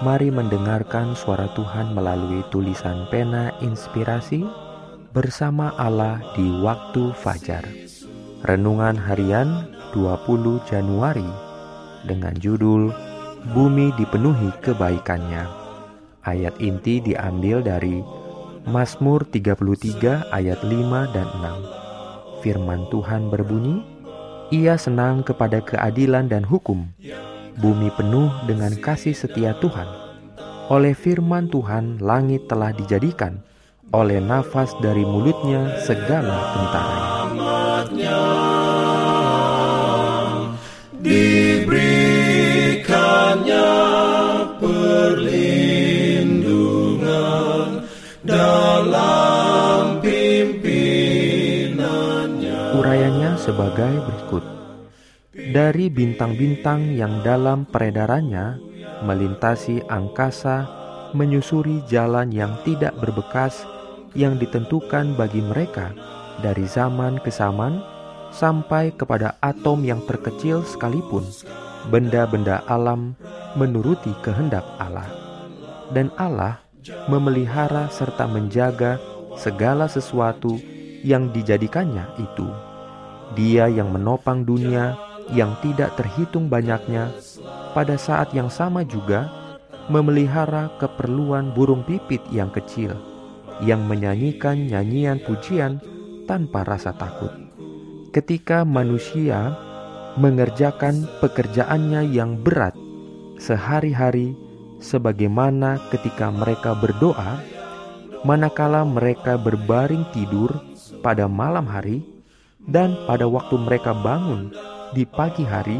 Mari mendengarkan suara Tuhan melalui tulisan pena inspirasi bersama Allah di waktu fajar. Renungan harian 20 Januari dengan judul Bumi dipenuhi kebaikannya. Ayat inti diambil dari Mazmur 33 ayat 5 dan 6. Firman Tuhan berbunyi, Ia senang kepada keadilan dan hukum bumi penuh dengan kasih setia Tuhan. Oleh firman Tuhan, langit telah dijadikan, oleh nafas dari mulutnya segala tentaranya. Diberikannya perlindungan dalam pimpinannya. Urayanya sebagai berikut dari bintang-bintang yang dalam peredarannya melintasi angkasa, menyusuri jalan yang tidak berbekas yang ditentukan bagi mereka dari zaman ke zaman sampai kepada atom yang terkecil sekalipun, benda-benda alam menuruti kehendak Allah. Dan Allah memelihara serta menjaga segala sesuatu yang dijadikannya itu. Dia yang menopang dunia yang tidak terhitung banyaknya, pada saat yang sama juga memelihara keperluan burung pipit yang kecil, yang menyanyikan nyanyian pujian tanpa rasa takut. Ketika manusia mengerjakan pekerjaannya yang berat sehari-hari, sebagaimana ketika mereka berdoa, manakala mereka berbaring tidur pada malam hari, dan pada waktu mereka bangun di pagi hari,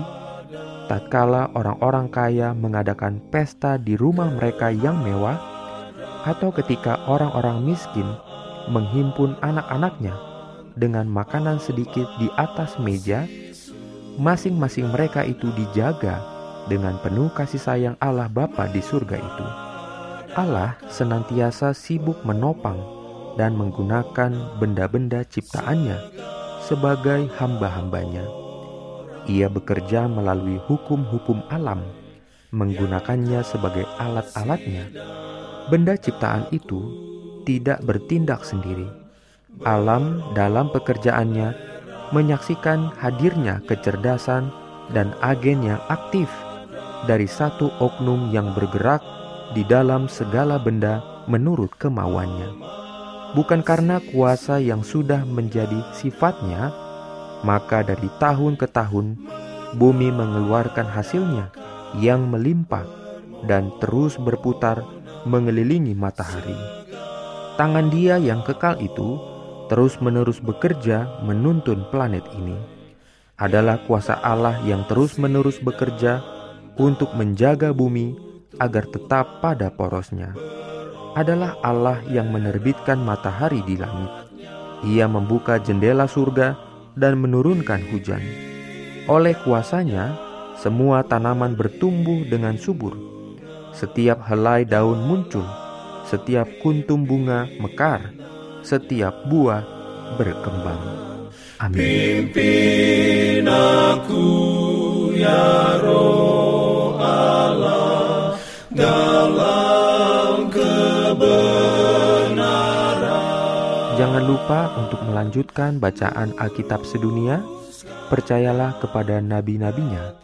tatkala orang-orang kaya mengadakan pesta di rumah mereka yang mewah, atau ketika orang-orang miskin menghimpun anak-anaknya dengan makanan sedikit di atas meja, masing-masing mereka itu dijaga dengan penuh kasih sayang Allah Bapa di surga itu. Allah senantiasa sibuk menopang dan menggunakan benda-benda ciptaannya sebagai hamba-hambanya. Ia bekerja melalui hukum-hukum alam, menggunakannya sebagai alat-alatnya. Benda ciptaan itu tidak bertindak sendiri. Alam dalam pekerjaannya menyaksikan hadirnya kecerdasan dan agen yang aktif dari satu oknum yang bergerak di dalam segala benda menurut kemauannya. Bukan karena kuasa yang sudah menjadi sifatnya, maka dari tahun ke tahun bumi mengeluarkan hasilnya yang melimpah dan terus berputar mengelilingi matahari. Tangan dia yang kekal itu terus-menerus bekerja menuntun planet ini. Adalah kuasa Allah yang terus-menerus bekerja untuk menjaga bumi agar tetap pada porosnya. Adalah Allah yang menerbitkan matahari di langit. Ia membuka jendela surga dan menurunkan hujan. Oleh kuasanya, semua tanaman bertumbuh dengan subur. Setiap helai daun muncul, setiap kuntum bunga mekar, setiap buah berkembang. Amin. Pimpin aku ya roh lupa untuk melanjutkan bacaan Alkitab sedunia. Percayalah kepada nabi-nabinya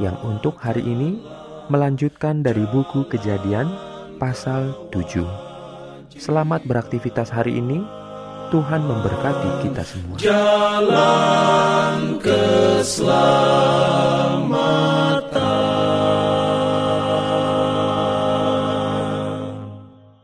yang untuk hari ini melanjutkan dari buku Kejadian pasal 7. Selamat beraktivitas hari ini. Tuhan memberkati kita semua.